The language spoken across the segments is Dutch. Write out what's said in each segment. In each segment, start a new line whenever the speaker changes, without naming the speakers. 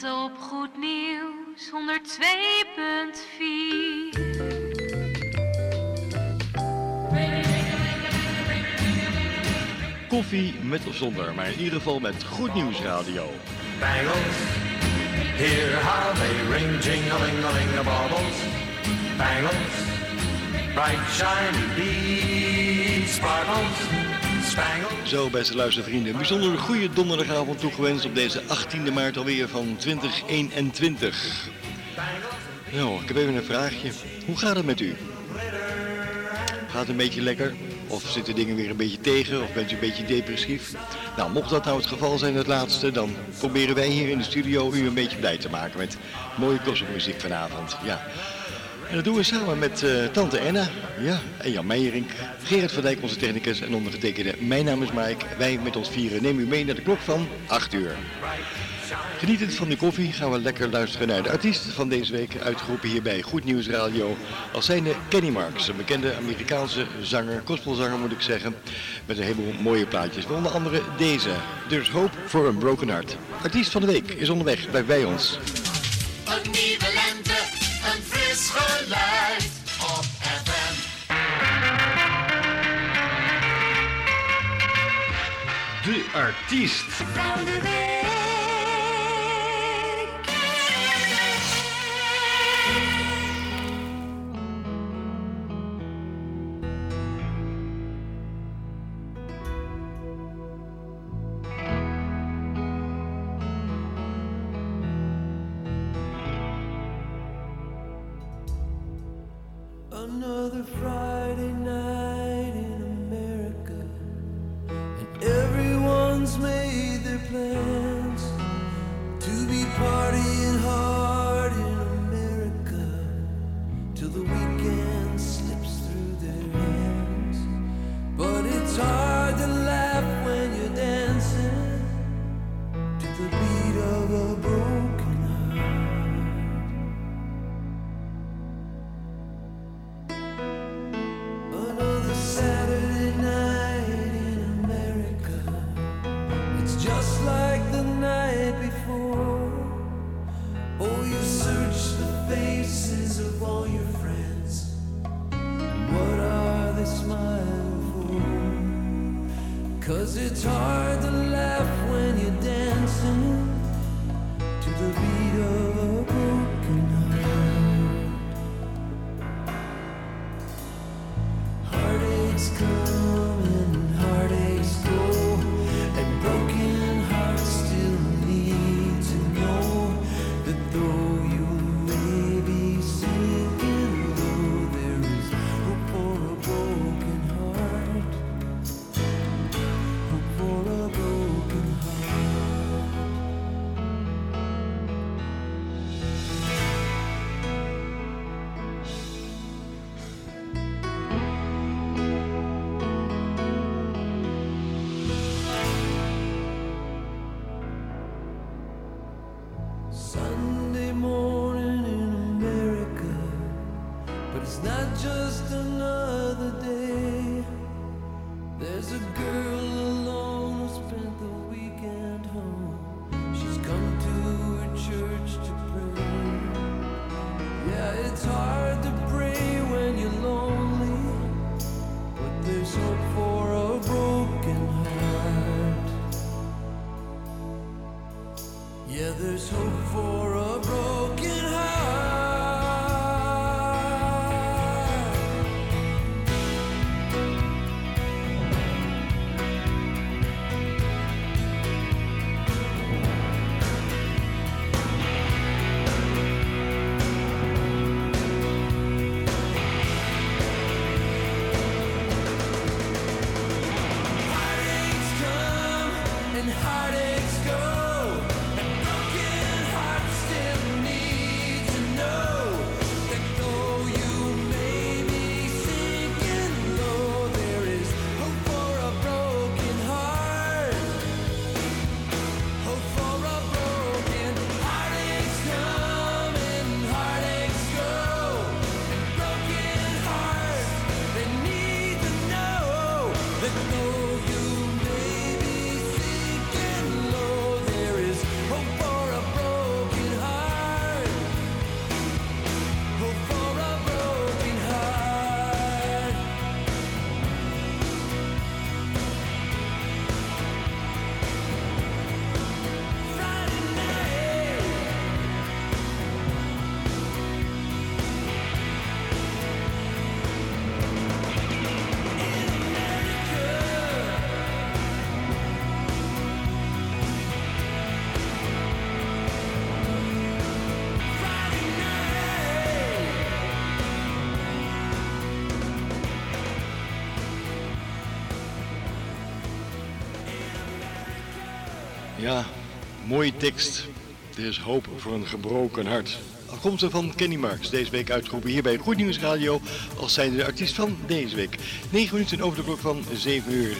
Lente op Goed Nieuws 102.4.
Koffie met of zonder, maar in ieder geval met Goed Nieuws Radio.
Bangles, hear how they ring, the baubles. Bangles, bright shiny beads, sparkles.
Zo, beste luistervrienden, een bijzonder goede donderdagavond toegewenst op deze 18e maart alweer van 2021. Nou, ik heb even een vraagje. Hoe gaat het met u? Gaat het een beetje lekker? Of zitten dingen weer een beetje tegen? Of bent u een beetje depressief? Nou, mocht dat nou het geval zijn, het laatste, dan proberen wij hier in de studio u een beetje blij te maken met mooie gospelmuziek vanavond. Ja. En dat doen we samen met eh, Tante Enna, ja, en Jan Meijering, Gerard van Dijk, onze technicus, en ondergetekende. Mijn naam is Mike. Wij met ons vieren nemen u mee naar de klok van 8 uur. Genietend van de koffie gaan we lekker luisteren naar de artiest van deze week, uitgeroepen hier bij Goed Nieuws Radio. Als zijnde Kenny Marks, een bekende Amerikaanse zanger, gospelzanger moet ik zeggen, met een heleboel mooie plaatjes. Onder andere deze, There's Hope for a Broken Heart. Artiest van de week is onderweg, blijf bij ons. Artiest.
Mooie tekst. Er is hoop voor een gebroken hart. Afkomstig van Kenny Marks, deze week uitgeroepen hier bij Goed Nieuws Radio als zijnde de artiest van deze week. 9 minuten over de klok van 7 uur.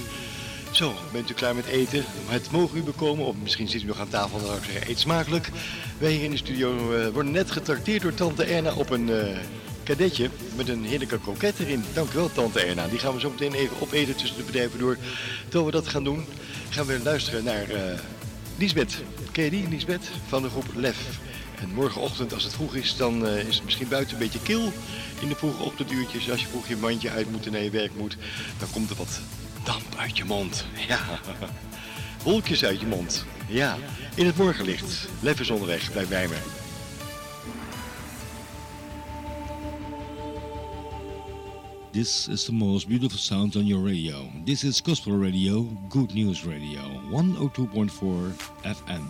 Zo, bent u klaar met eten? Het mogen u bekomen, of misschien zit u nog aan tafel, dan zou ik zeggen, eet smakelijk. Wij hier in de studio eh, worden net getrakteerd door tante Erna op een kadetje met een heerlijke kroket erin. Dank u wel, tante Erna. Die gaan we zo meteen even opeten tussen de bedrijven door. Terwijl we dat gaan doen, gaan we luisteren naar eh Lisbeth. Ken je die, Lisbeth? Van de groep Lef. En morgenochtend, als het vroeg is, dan eh, is het misschien buiten een beetje kil in de vroege ochtenduurtjes. Als je vroeg je mandje uit moet en naar je werk moet, dan komt er wat damp uit je mond. Ja, wolkjes uit je mond. Ja, in het morgenlicht. Lef is onderweg, blijf bij me.
This is the most beautiful sound on your radio. This is Gospel Radio, Good News Radio, 102.4 FM.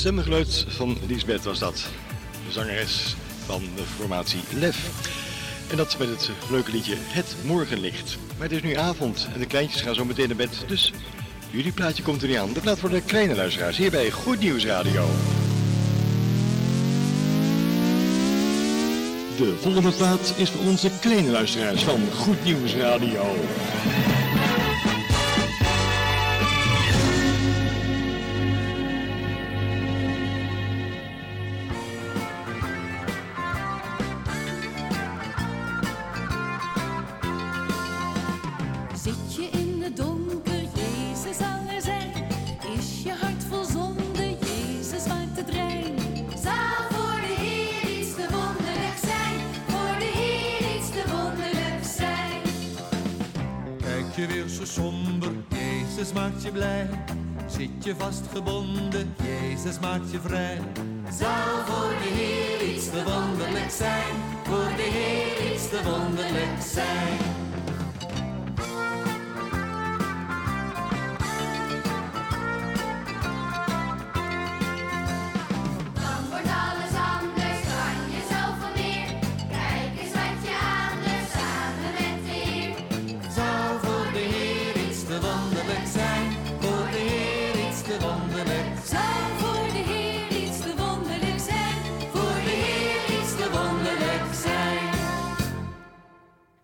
Stemgeluid van Lisbeth was dat. De zangeres van de formatie Lef. En dat met het leuke liedje Het Morgenlicht. Maar het is nu avond en de kleintjes gaan zo meteen naar bed. Dus jullie plaatje komt er niet aan. De plaat voor de kleine luisteraars hier bij Goed Nieuws Radio. De volgende plaat is voor onze kleine luisteraars van Goed Nieuws Radio.
Vastgebonden, Jezus maakt je vrij.
Zal voor de Heer iets te wonderlijk zijn. Voor de Heer iets te wonderlijk zijn.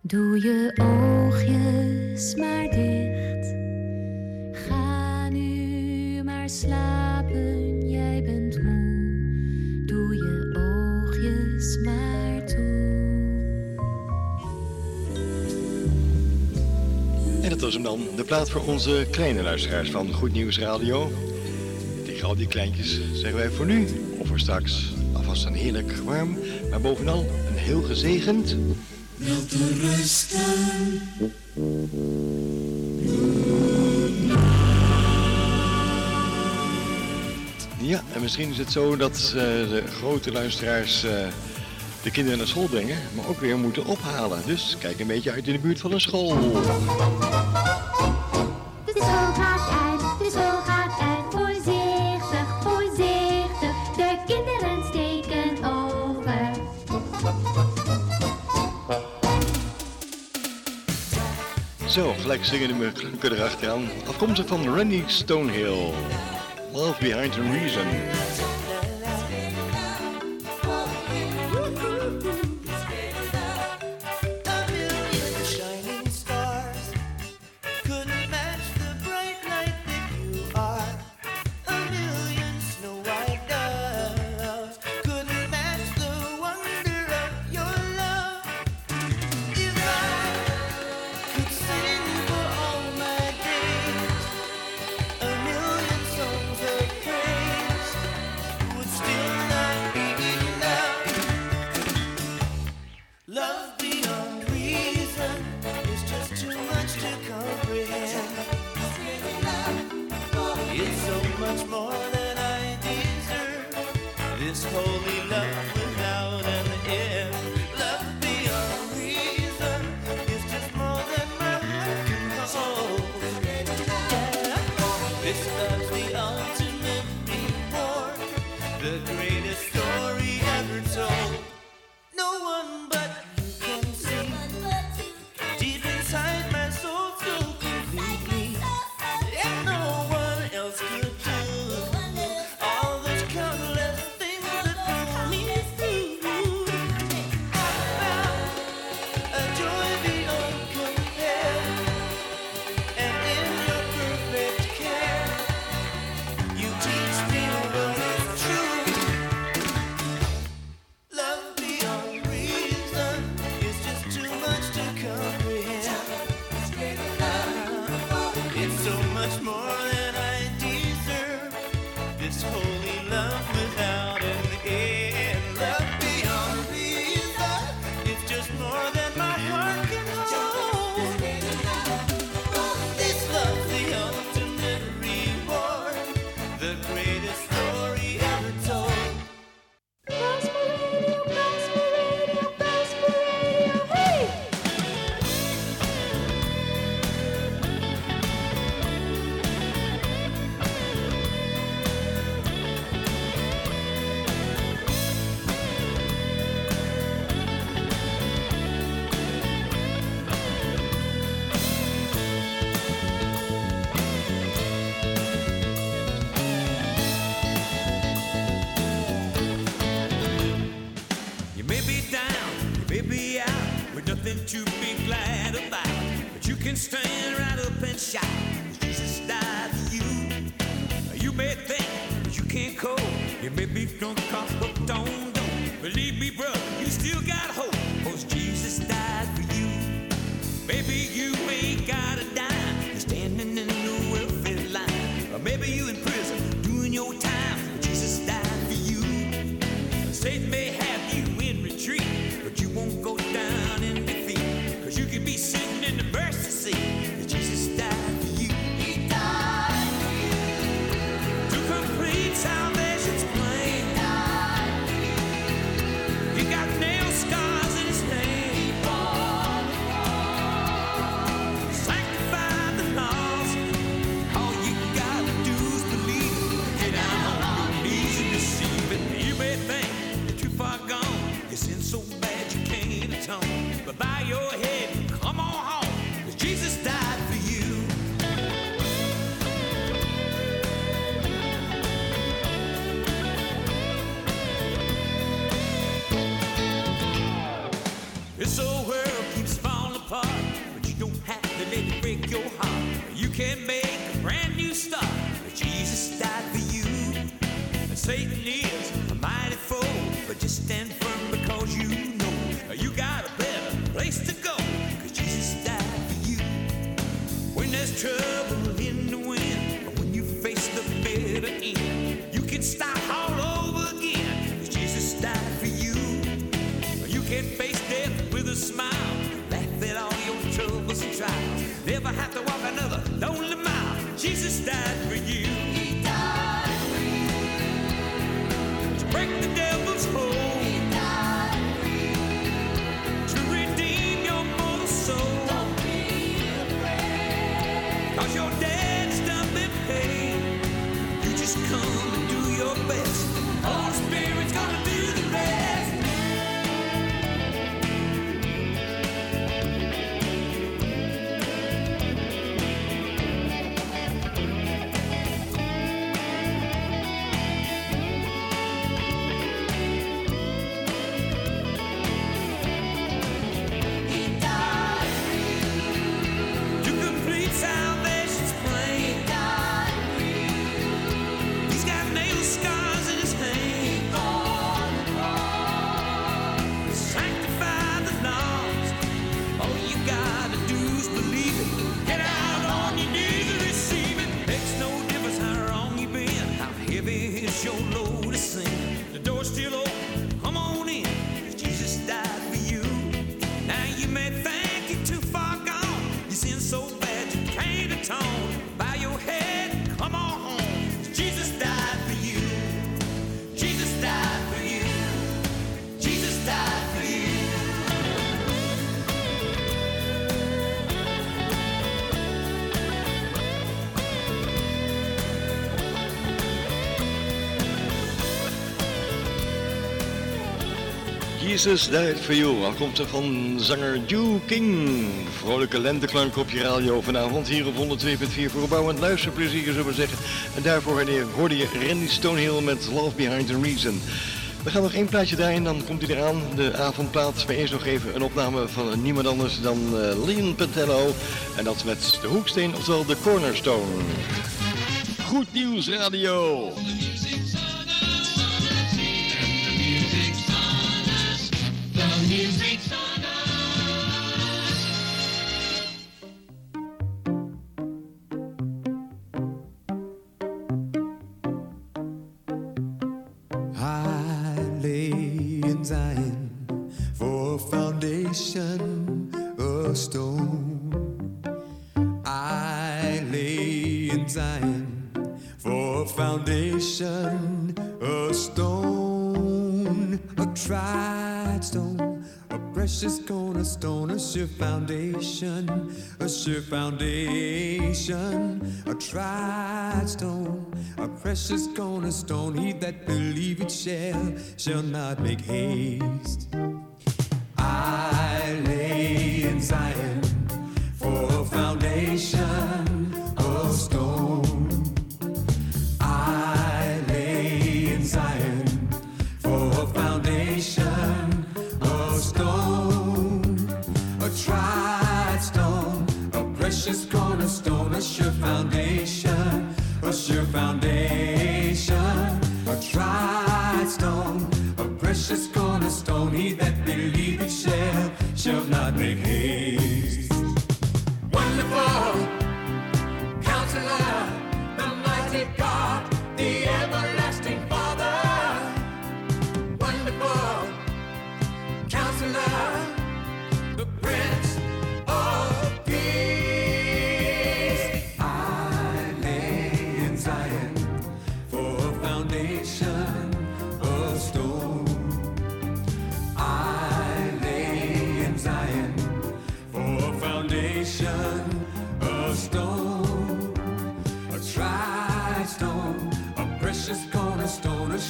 Doe je oogjes maar dicht. Ga nu maar slapen, jij bent moe. Doe je oogjes maar toe.
En dat was hem dan, de plaat voor onze kleine luisteraars van Goed Nieuws Radio. Tegen al die kleintjes zeggen wij voor nu, of voor straks, alvast een heerlijk warm, maar bovenal een heel gezegend... Ja, en misschien is het zo dat eh, de grote luisteraars eh, de kinderen naar school brengen, maar ook weer moeten ophalen. Dus kijk een beetje uit in de buurt van een school. Gelijk zingen de klanken erachteraan. Afkomstig van Randy Stonehill. Love Behind a Reason.
beef don't cost, but don't. there's trouble in the wind, but when you face the bitter end, you can start all over again. Cause Jesus died for you. You can face death with a smile, laugh at all your troubles and trials. Never have to walk another lonely mile. Jesus died for you. He died for you. To break the devil. Jesus Died For You,
afkomstig van zanger Duke King. Vrolijke lenteklank op je radio vanavond hier op 102.4 voor opbouwend luisterplezier, zullen we zeggen. En daarvoor hoorde je Randy Stonehill met Love Behind the Reason. We gaan nog één plaatje daarin, dan komt hij eraan. De avondplaat, maar eerst nog even een opname van niemand anders dan eh, uh, Leon Patello. En dat met de hoeksteen, oftewel de cornerstone. Goed nieuws radio.
music. a foundation, a tried stone, a precious cornerstone. He that believeth shall, shall not make haste. I lay in Zion for a foundation. Foundation, a sure foundation, a tried stone, a precious cornerstone. He that believeth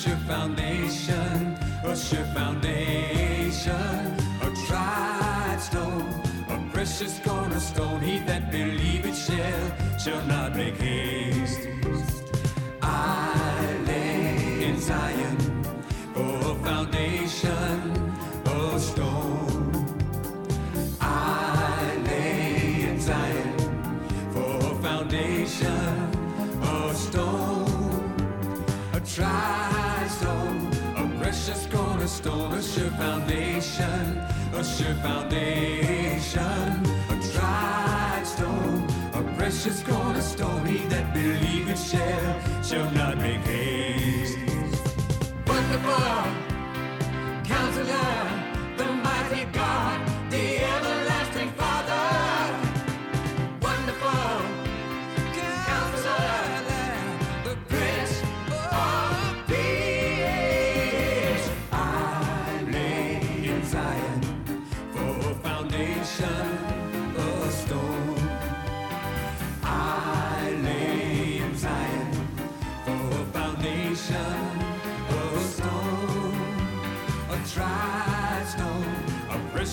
sure foundation, a sure foundation, a tried stone, a precious cornerstone. He that believeth shall, shall not make haste. I lay in Zion for a foundation foundation, a sure foundation, a tried stone, a precious cornerstone. He that believeth shall, shall not make haste. Wonderful Counselor,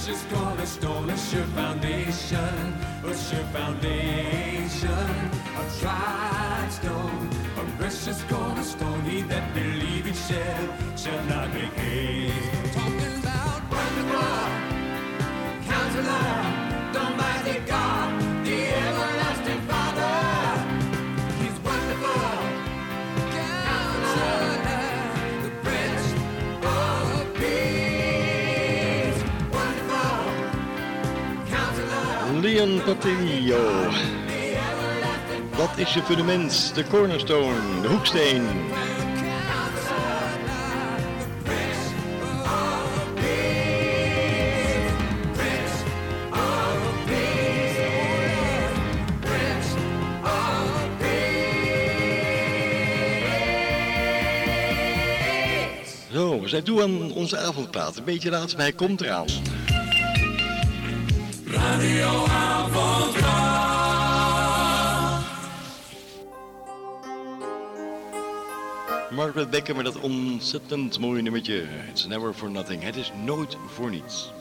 Precious cornerstone, it's your foundation, it's your foundation. A tried stone, a precious cornerstone, he that it shall, shall not be hid. Talking loud, wonder why, don't mind
it, God. Dat is je fundament, de cornerstone, de hoeksteen. Zo, we zijn toe aan onze avondpraat. Een beetje laat, maar hij komt eraan. Margaret Becker met dat ontzettend mooie nummertje. It's never for nothing. Het is nooit voor niets.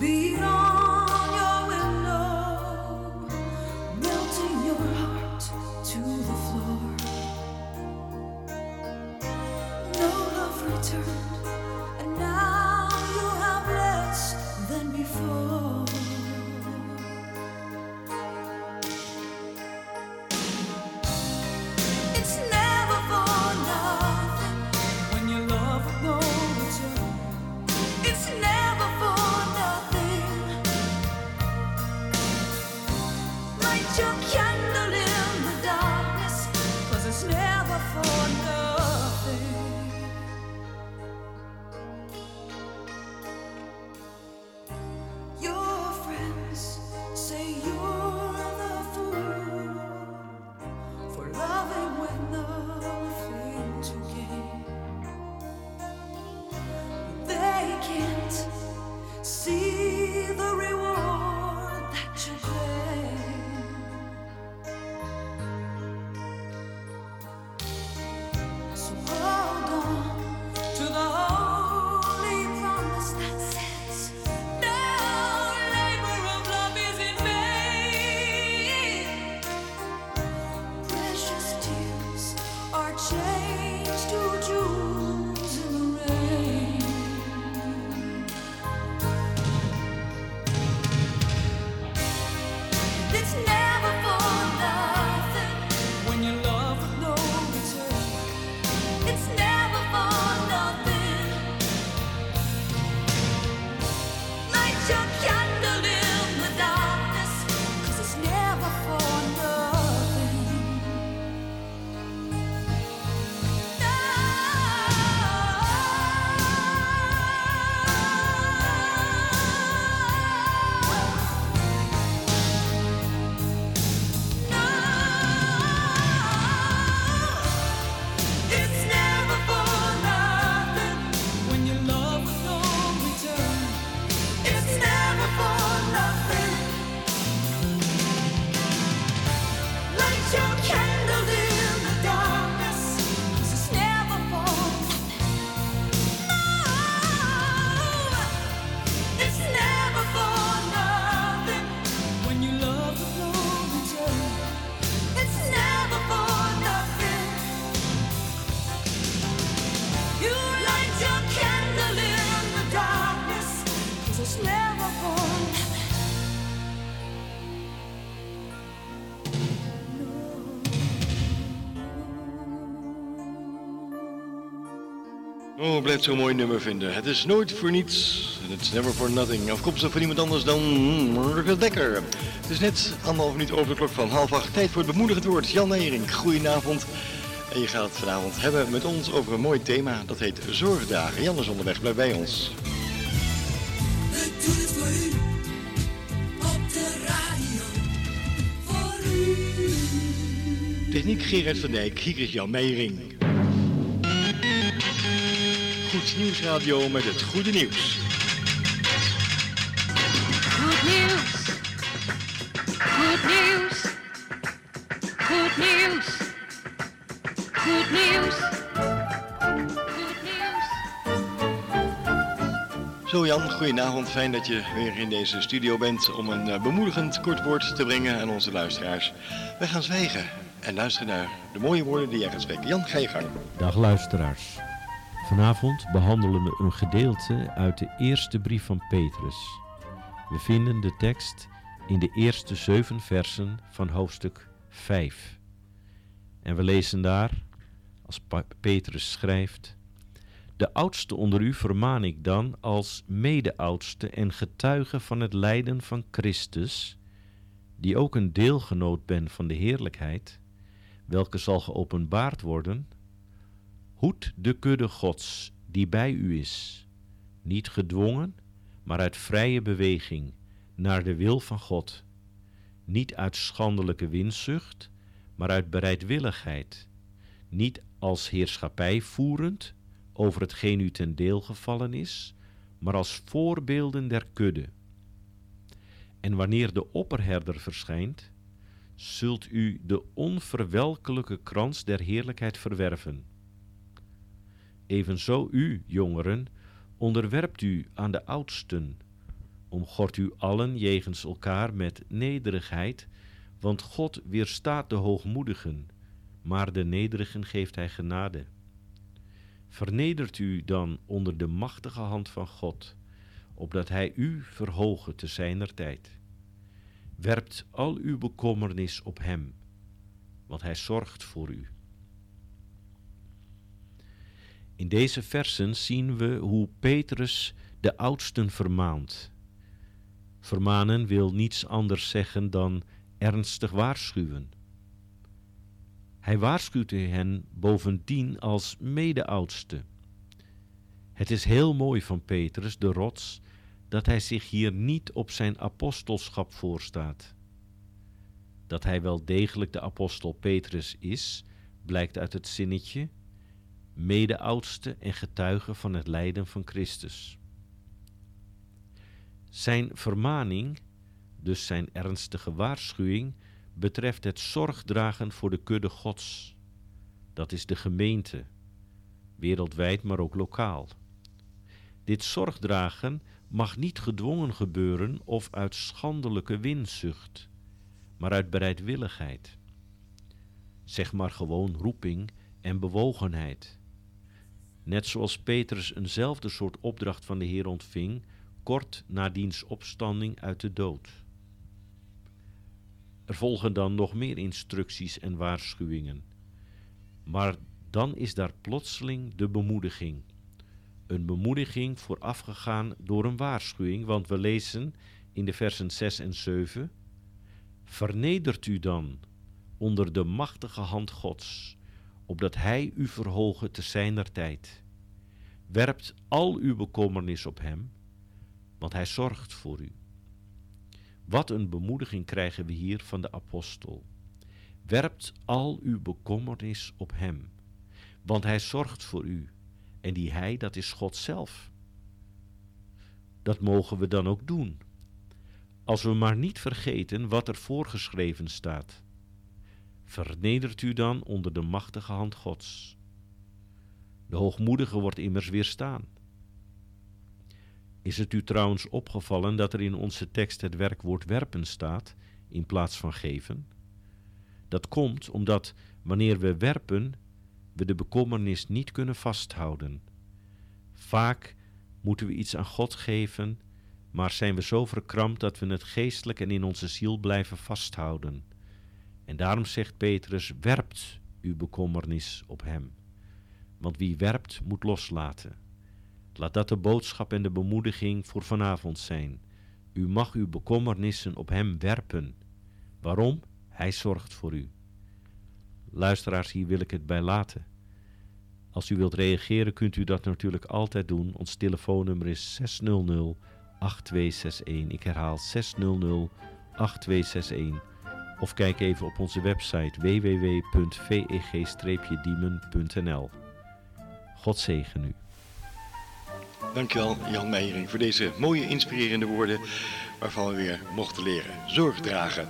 Be Zo'n mooi nummer vinden. Het is nooit voor niets. It's never for nothing. Afkomstig van iemand anders dan Margaret Dekker. Het is net anderhalf minuut over de klok van half acht. Tijd voor het bemoedigend woord. Jan Nering, goedenavond. En je gaat het vanavond hebben met ons over een mooi thema. Dat heet Zorgdagen. Jan is onderweg, blijf bij ons.
We doen het voor u, op de radio, voor u.
Techniek Gerard van Dijk, hier is Jan Meijering. Nieuwsradio met het goede nieuws.
Goed nieuws. Goed nieuws. Goed nieuws. Goed nieuws. Goed nieuws.
Zo Jan, goedenavond. Fijn dat je weer in deze studio bent om een eh, bemoedigend kort woord te brengen aan onze luisteraars. Wij gaan zwijgen en luisteren naar de mooie woorden die jij gaat spreken. Jan, ga je gang.
Dag luisteraars. Vanavond behandelen we een gedeelte uit de eerste brief van Petrus. We vinden de tekst in de eerste zeven versen van hoofdstuk 5. En we lezen daar, als Petrus schrijft, De oudste onder u vermaan ik dan als mede-oudste en getuige van het lijden van Christus, die ook een deelgenoot ben van de heerlijkheid, welke zal geopenbaard worden Hoed de kudde Gods die bij u is, niet gedwongen, maar uit vrije beweging naar de wil van God, niet uit schandelijke winzucht, maar uit bereidwilligheid, niet als heerschappij voerend over hetgeen u ten deel gevallen is, maar als voorbeelden der kudde. En wanneer de opperherder verschijnt, zult u de onverwelkelijke krans der heerlijkheid verwerven. Evenzo u, jongeren, onderwerpt u aan de oudsten. Omgort u allen jegens elkaar met nederigheid, want God weerstaat de hoogmoedigen, maar de nederigen geeft hij genade. Vernedert u dan onder de machtige hand van God, opdat hij u verhoge te zijner tijd. Werpt al uw bekommernis op hem, want hij zorgt voor u. In deze versen zien we hoe Petrus de oudsten vermaant. Vermanen wil niets anders zeggen dan ernstig waarschuwen. Hij waarschuwt hen bovendien als mede-oudste. Het is heel mooi van Petrus, de rots, dat hij zich hier niet op zijn apostelschap voorstaat. Dat hij wel degelijk de apostel Petrus is, blijkt uit het zinnetje mede-oudste en getuige van het lijden van Christus. Zijn vermaning, dus zijn ernstige waarschuwing, betreft het zorgdragen voor de kudde Gods. Dat is de gemeente, wereldwijd maar ook lokaal. Dit zorgdragen mag niet gedwongen gebeuren of uit schandelijke winzucht, maar uit bereidwilligheid. Zeg maar gewoon roeping en bewogenheid. Net zoals Petrus eenzelfde soort opdracht van de Heer ontving, kort na diens opstanding uit de dood. Er volgen dan nog meer instructies en waarschuwingen. Maar dan is daar plotseling de bemoediging. Een bemoediging voorafgegaan door een waarschuwing, want we lezen in de versen 6 en 7: Vernedert u dan onder de machtige hand Gods, opdat Hij u verhogen te zijner tijd. Werpt al uw bekommernis op Hem, want Hij zorgt voor u. Wat een bemoediging krijgen we hier van de apostel. Werpt al uw bekommernis op Hem, want Hij zorgt voor u. En die Hij, dat is God zelf. Dat mogen we dan ook doen. Als we maar niet vergeten wat er voorgeschreven staat. Vernedert u dan onder de machtige hand Gods. De hoogmoedige wordt immers weerstaan. Is het u trouwens opgevallen dat er in onze tekst het werkwoord werpen staat in plaats van geven? Dat komt omdat wanneer we werpen, we de bekommernis niet kunnen vasthouden. Vaak moeten we iets aan God geven, maar zijn we zo verkrampt dat we het geestelijk en in onze ziel blijven vasthouden. En daarom zegt Petrus: werpt uw bekommernis op hem. Want wie werpt, moet loslaten. Laat dat de boodschap en de bemoediging voor vanavond zijn. U mag uw bekommernissen op hem werpen. Waarom? Hij zorgt voor u. Luisteraars, hier wil ik het bij laten. Als u wilt reageren, kunt u dat natuurlijk altijd doen. Ons telefoonnummer is 600 8261. Ik herhaal 600 8261. Of kijk even op onze website www.veg-diemen.nl. God zegen u.
Dankjewel Jan Meijering voor deze mooie inspirerende woorden waarvan we weer mochten leren. Zorg dragen.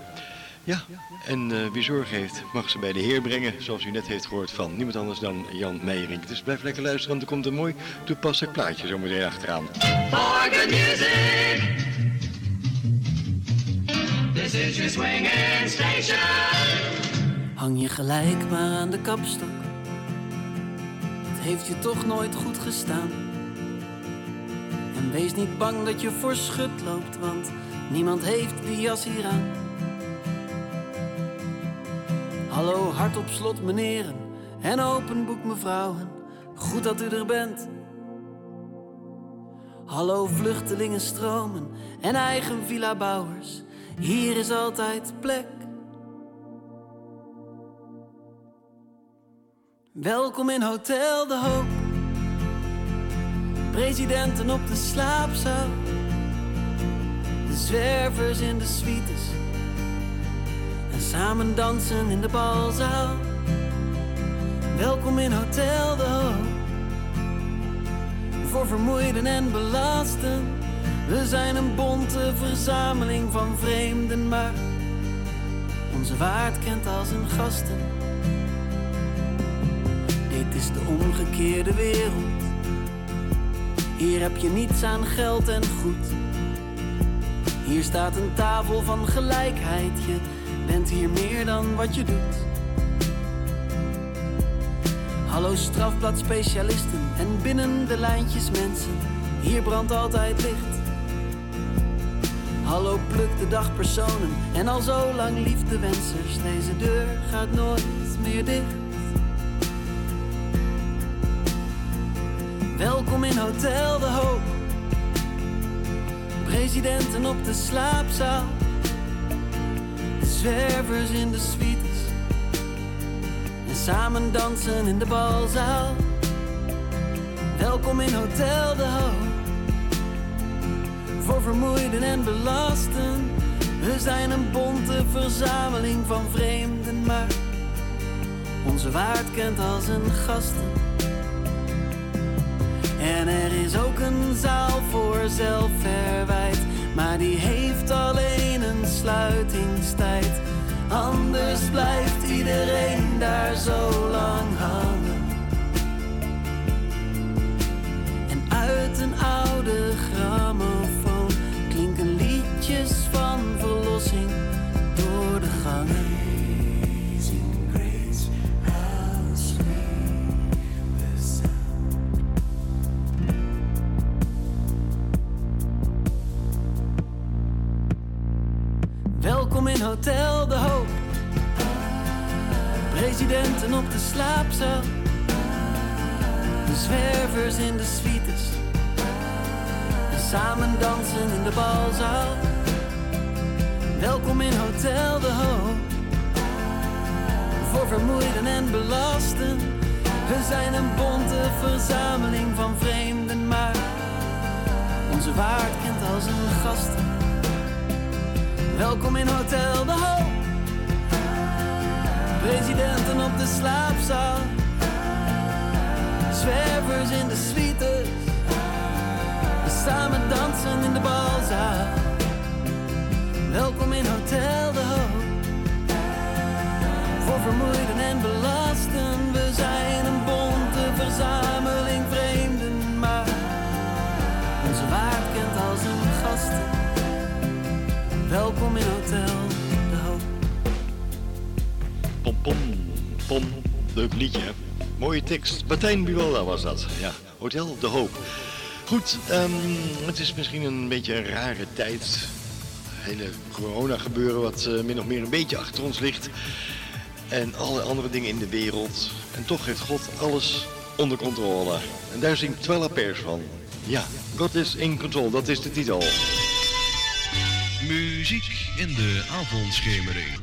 Ja, en eh, wie zorg heeft mag ze bij de Heer brengen, zoals u net heeft gehoord van niemand anders dan Jan Meijering. Dus blijf lekker luisteren, want er komt een mooi toepasselijk plaatje zo meteen achteraan.
For good music. This is your swinging station.
Hang je gelijk maar aan de kapstok. Het heeft je toch nooit goed gestaan. En wees niet bang dat je voor schut loopt, want niemand heeft die jas hier aan. Hallo, hart op slot, meneren. En open boek, mevrouwen. Goed dat u er bent. Hallo, vluchtelingen stromen en eigen villa bouwers. Hier is altijd plek. Welkom in Hotel de Hoop. Presidenten op de slaapzaal. De zwervers in de suites. En samen dansen in de balzaal. Welkom in Hotel de Hoop. Voor vermoeiden en belasten. We zijn een bonte verzameling van vreemden, maar onze waard kent als een gasten. Dit is de omgekeerde wereld. Hier heb je niets aan geld en goed. Hier staat een tafel van gelijkheid. Je bent hier meer dan wat je doet. Hallo strafbladspecialisten en binnen de lijntjes mensen. Hier brandt altijd licht. Hallo pluk de dagpersonen en al zo lang liefdewensers. Deze deur gaat nooit meer dicht. Welkom in Hotel de Hoop. Presidenten op de slaapzaal. Zwervers in de suites. En samen dansen in de balzaal. Welkom in Hotel de Hoop. Voor vermoeiden en belasten. We zijn een bonte verzameling van vreemden, maar onze waard kent als een gasten. En er is ook een zaal voor zelfverwijt, maar die heeft alleen een sluitingstijd. Anders blijft iedereen daar zo lang hangen. En uit een oude liedjes van verlossing door de gangen. Welkom in Hotel De Hoop. Presidenten op de slaapzaal. De zwervers in de suites. Samen dansen in de balzaal. Welkom in Hotel de Hoop. Voor vermoeiden en belasten. We zijn een bonte verzameling van vreemden, maar onze waard kent al zijn gasten. Welkom in Hotel de Hoop. Presidenten op de slaapzaal. Zwervers in de suites. Samen dansen in de balzaal. Welkom in Hotel de Hoop. Voor vermoeiden en belasten. We zijn een bonte verzameling vreemden, maar onze waard kent al zijn gasten. Welkom in Hotel de Hoop.
Pom, pom, pom. Leuk liedje, hè? Mooie tekst. Martijn Buwalda was dat. Ja, Hotel De Hoop. Goed, ehm, het is misschien een beetje een rare tijd. Hele corona gebeuren wat eh, min of meer een beetje achter ons ligt. En alle andere dingen in de wereld. En toch heeft God alles onder controle. En daar zingt Twella Pers van. Ja, God is in control, dat is de titel.
Muziek in de avondschemering.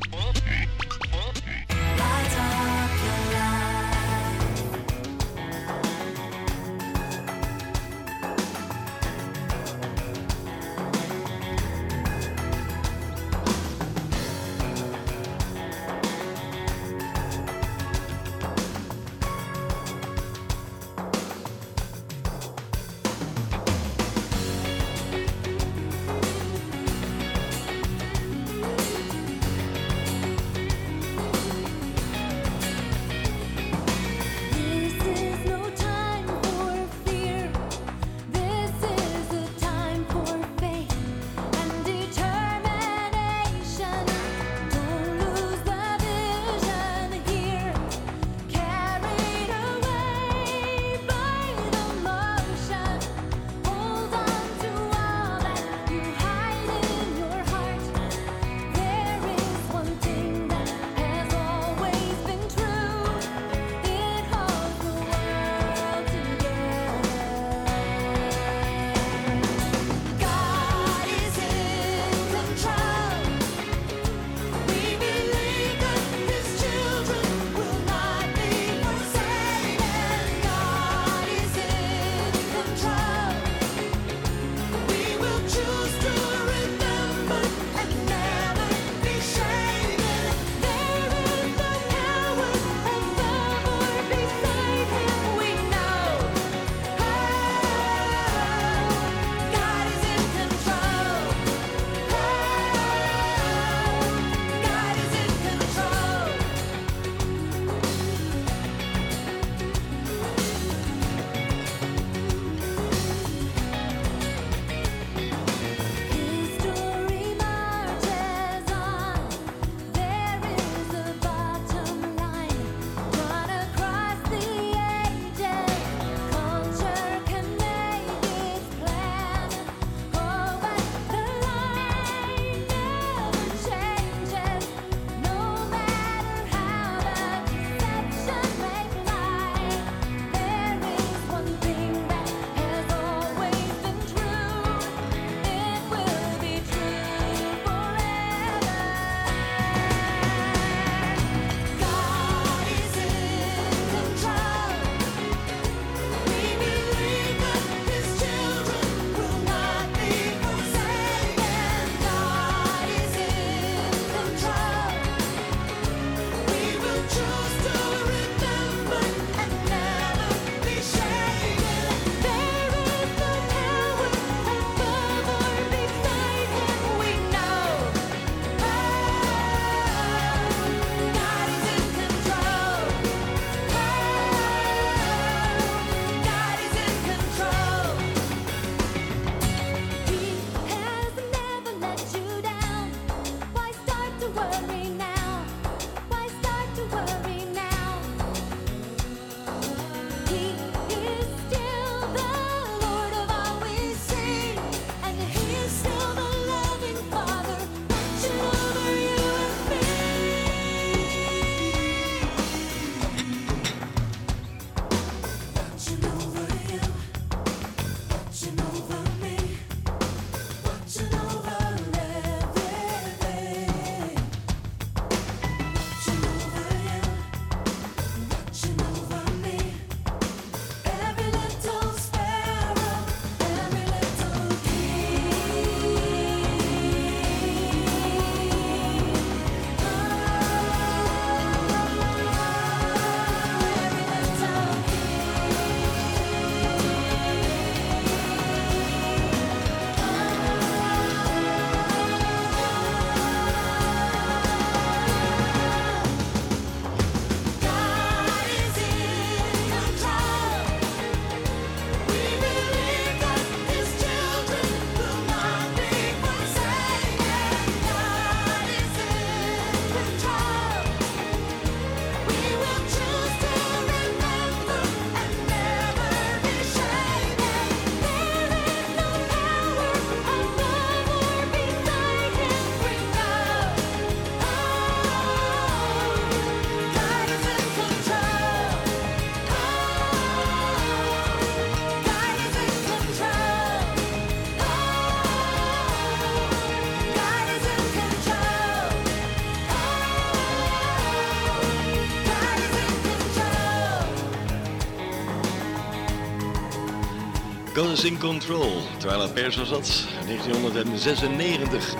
Is in control. Terwijl Pers was dat, 1996.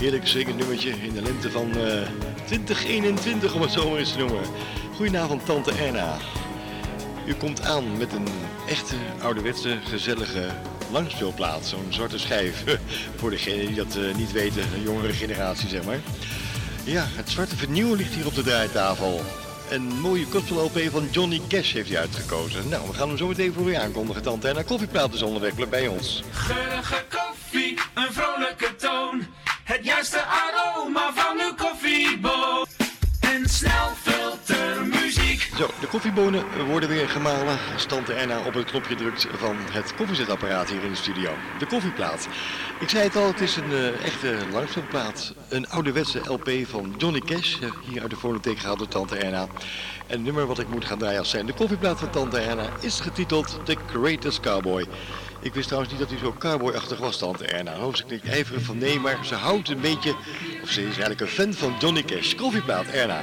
Heerlijk zingend nummertje in de lente van eh, 2021, om het zo maar eens te noemen. Goedenavond, tante Erna. U komt aan met een echte ouderwetse, gezellige langspeelplaat. Zo'n zwarte schijf. Voor degenen die dat eh, niet weten, een jongere generatie zeg maar. Ja, het zwarte vernieuw ligt hier op de draaitafel. Een mooie gospel-LP van Johnny Cash heeft hij uitgekozen. Nou, we gaan hem zo meteen voor u aankondigen. Tante Erna Koffiepraat is onderweg bij ons.
Geurige koffie, een vrolijke toon. Het juiste aroma van uw koffieboot. En snel.
Zo, de koffiebonen worden weer gemalen. als Tante Erna op het knopje drukt van het koffiezetapparaat hier in de studio. De koffieplaat. Ik zei het al, het is een eh, echte langspeelplaat. Een ouderwetse LP van Johnny Cash. eh, hier uit de fonotheek gehaald door Tante Erna. En het nummer wat ik moet gaan draaien als zijn de koffieplaat van Tante Erna is getiteld The Greatest Cowboy. Ik wist trouwens niet dat u zo cowboyachtig was, Tante Erna. Hoofd ik niet ijverig van nee, maar ze houdt een beetje, of ze is eigenlijk een fan van Johnny Cash. Koffieplaat, Erna.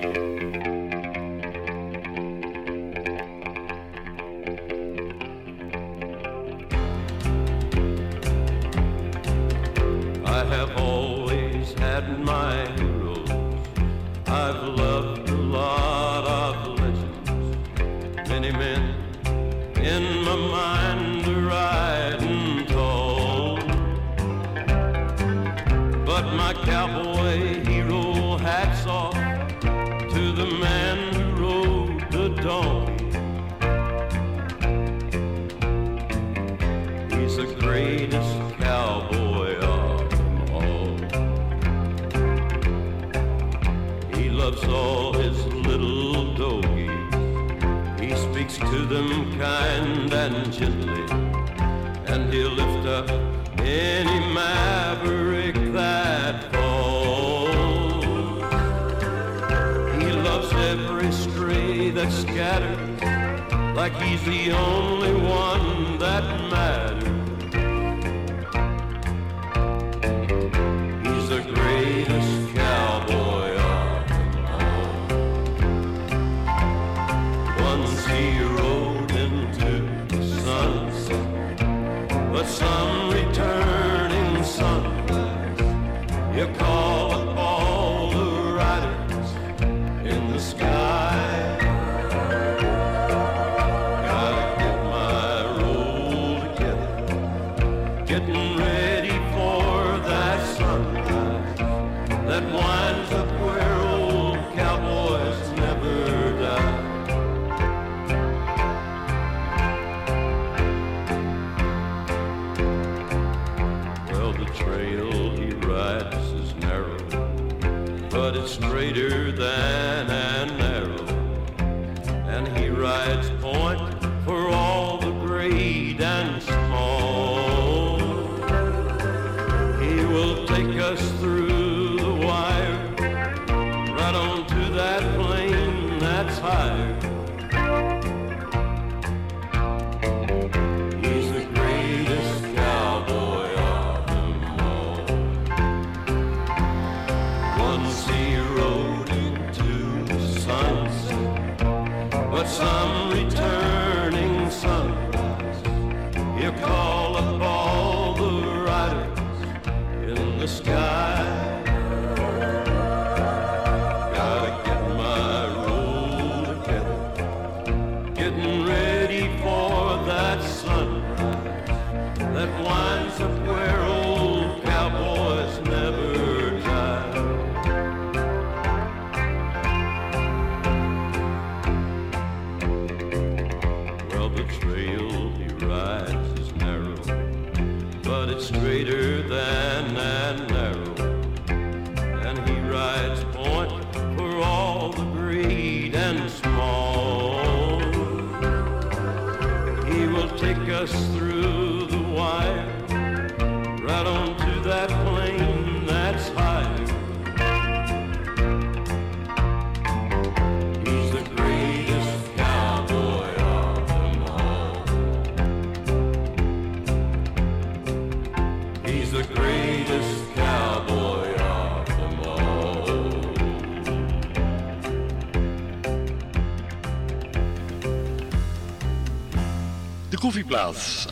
I have always had my heroes. I've loved like he's the only one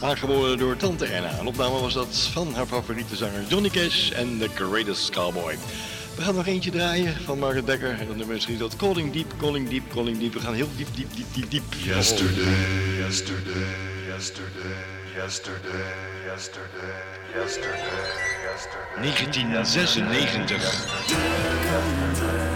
aangeboden door Tante Erna. Een opname was dat van haar favoriete zanger Johnny Cash en The Greatest Cowboy. We gaan nog eentje draaien van Margaret Becker. En dan nummer misschien dat Calling Deep, Calling Deep, Calling Deep. We gaan heel diep, diep, diep, diep, diep.
Yesterday, yesterday, yesterday, yesterday, yesterday, yesterday, yesterday.
1996.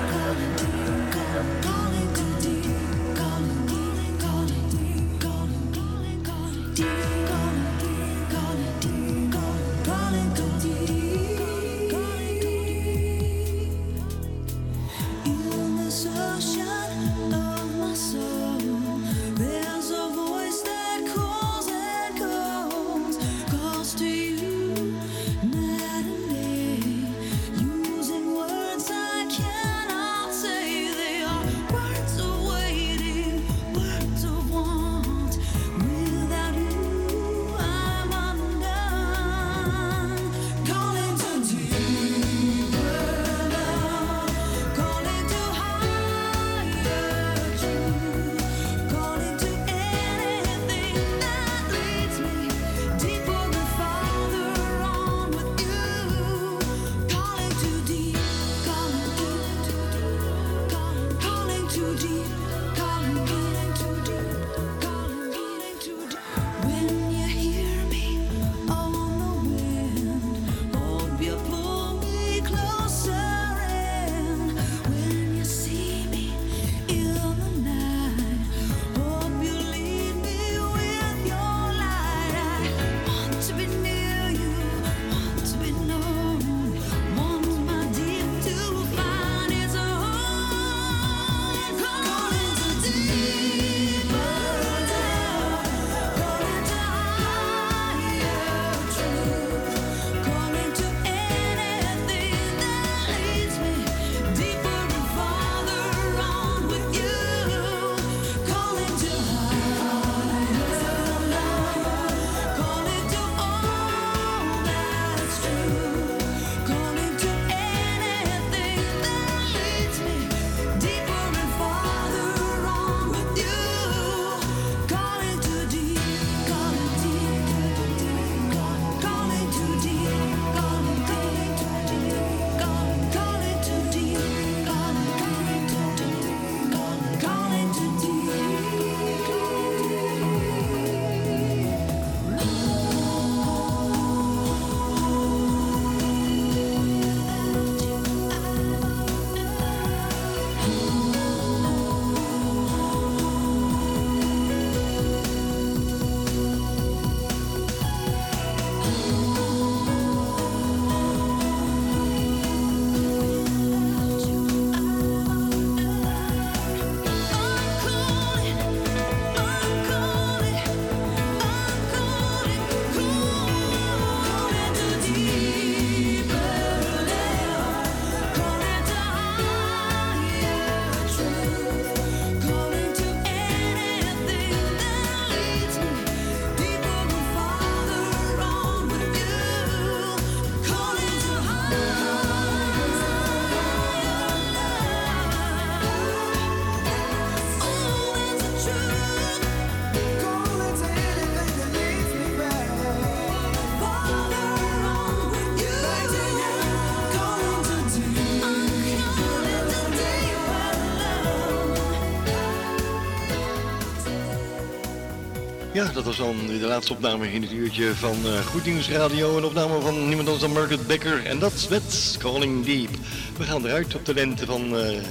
Ja, dat was dan de laatste opname in het uurtje van eh, Goed Nieuws Radio. Een opname van niemand anders dan Margaret Becker. En dat met Calling Deep. We gaan eruit op de lente van eh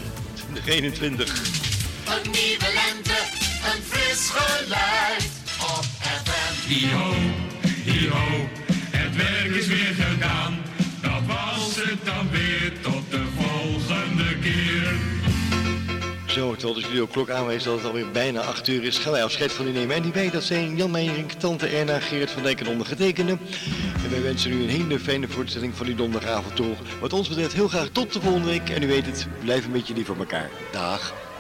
2021.
Een nieuwe lente, een fris geluid op FM.
Hi-ho, hi-ho, het werk is weer gedaan. Dat was het dan weer,
Zo, terwijl de studioklok aanwijst dat het alweer bijna 8 uur is, gaan wij afscheid van u nemen. En die bij, dat zijn Jan Meijering, Tante Erna, Gerrit van Dijk en ondergetekende. En wij wensen u een hele fijne voortzetting van uw donderdagavond toe. Wat ons betreft heel graag tot de volgende week. En u weet het, blijf een beetje lief voor elkaar. Dag.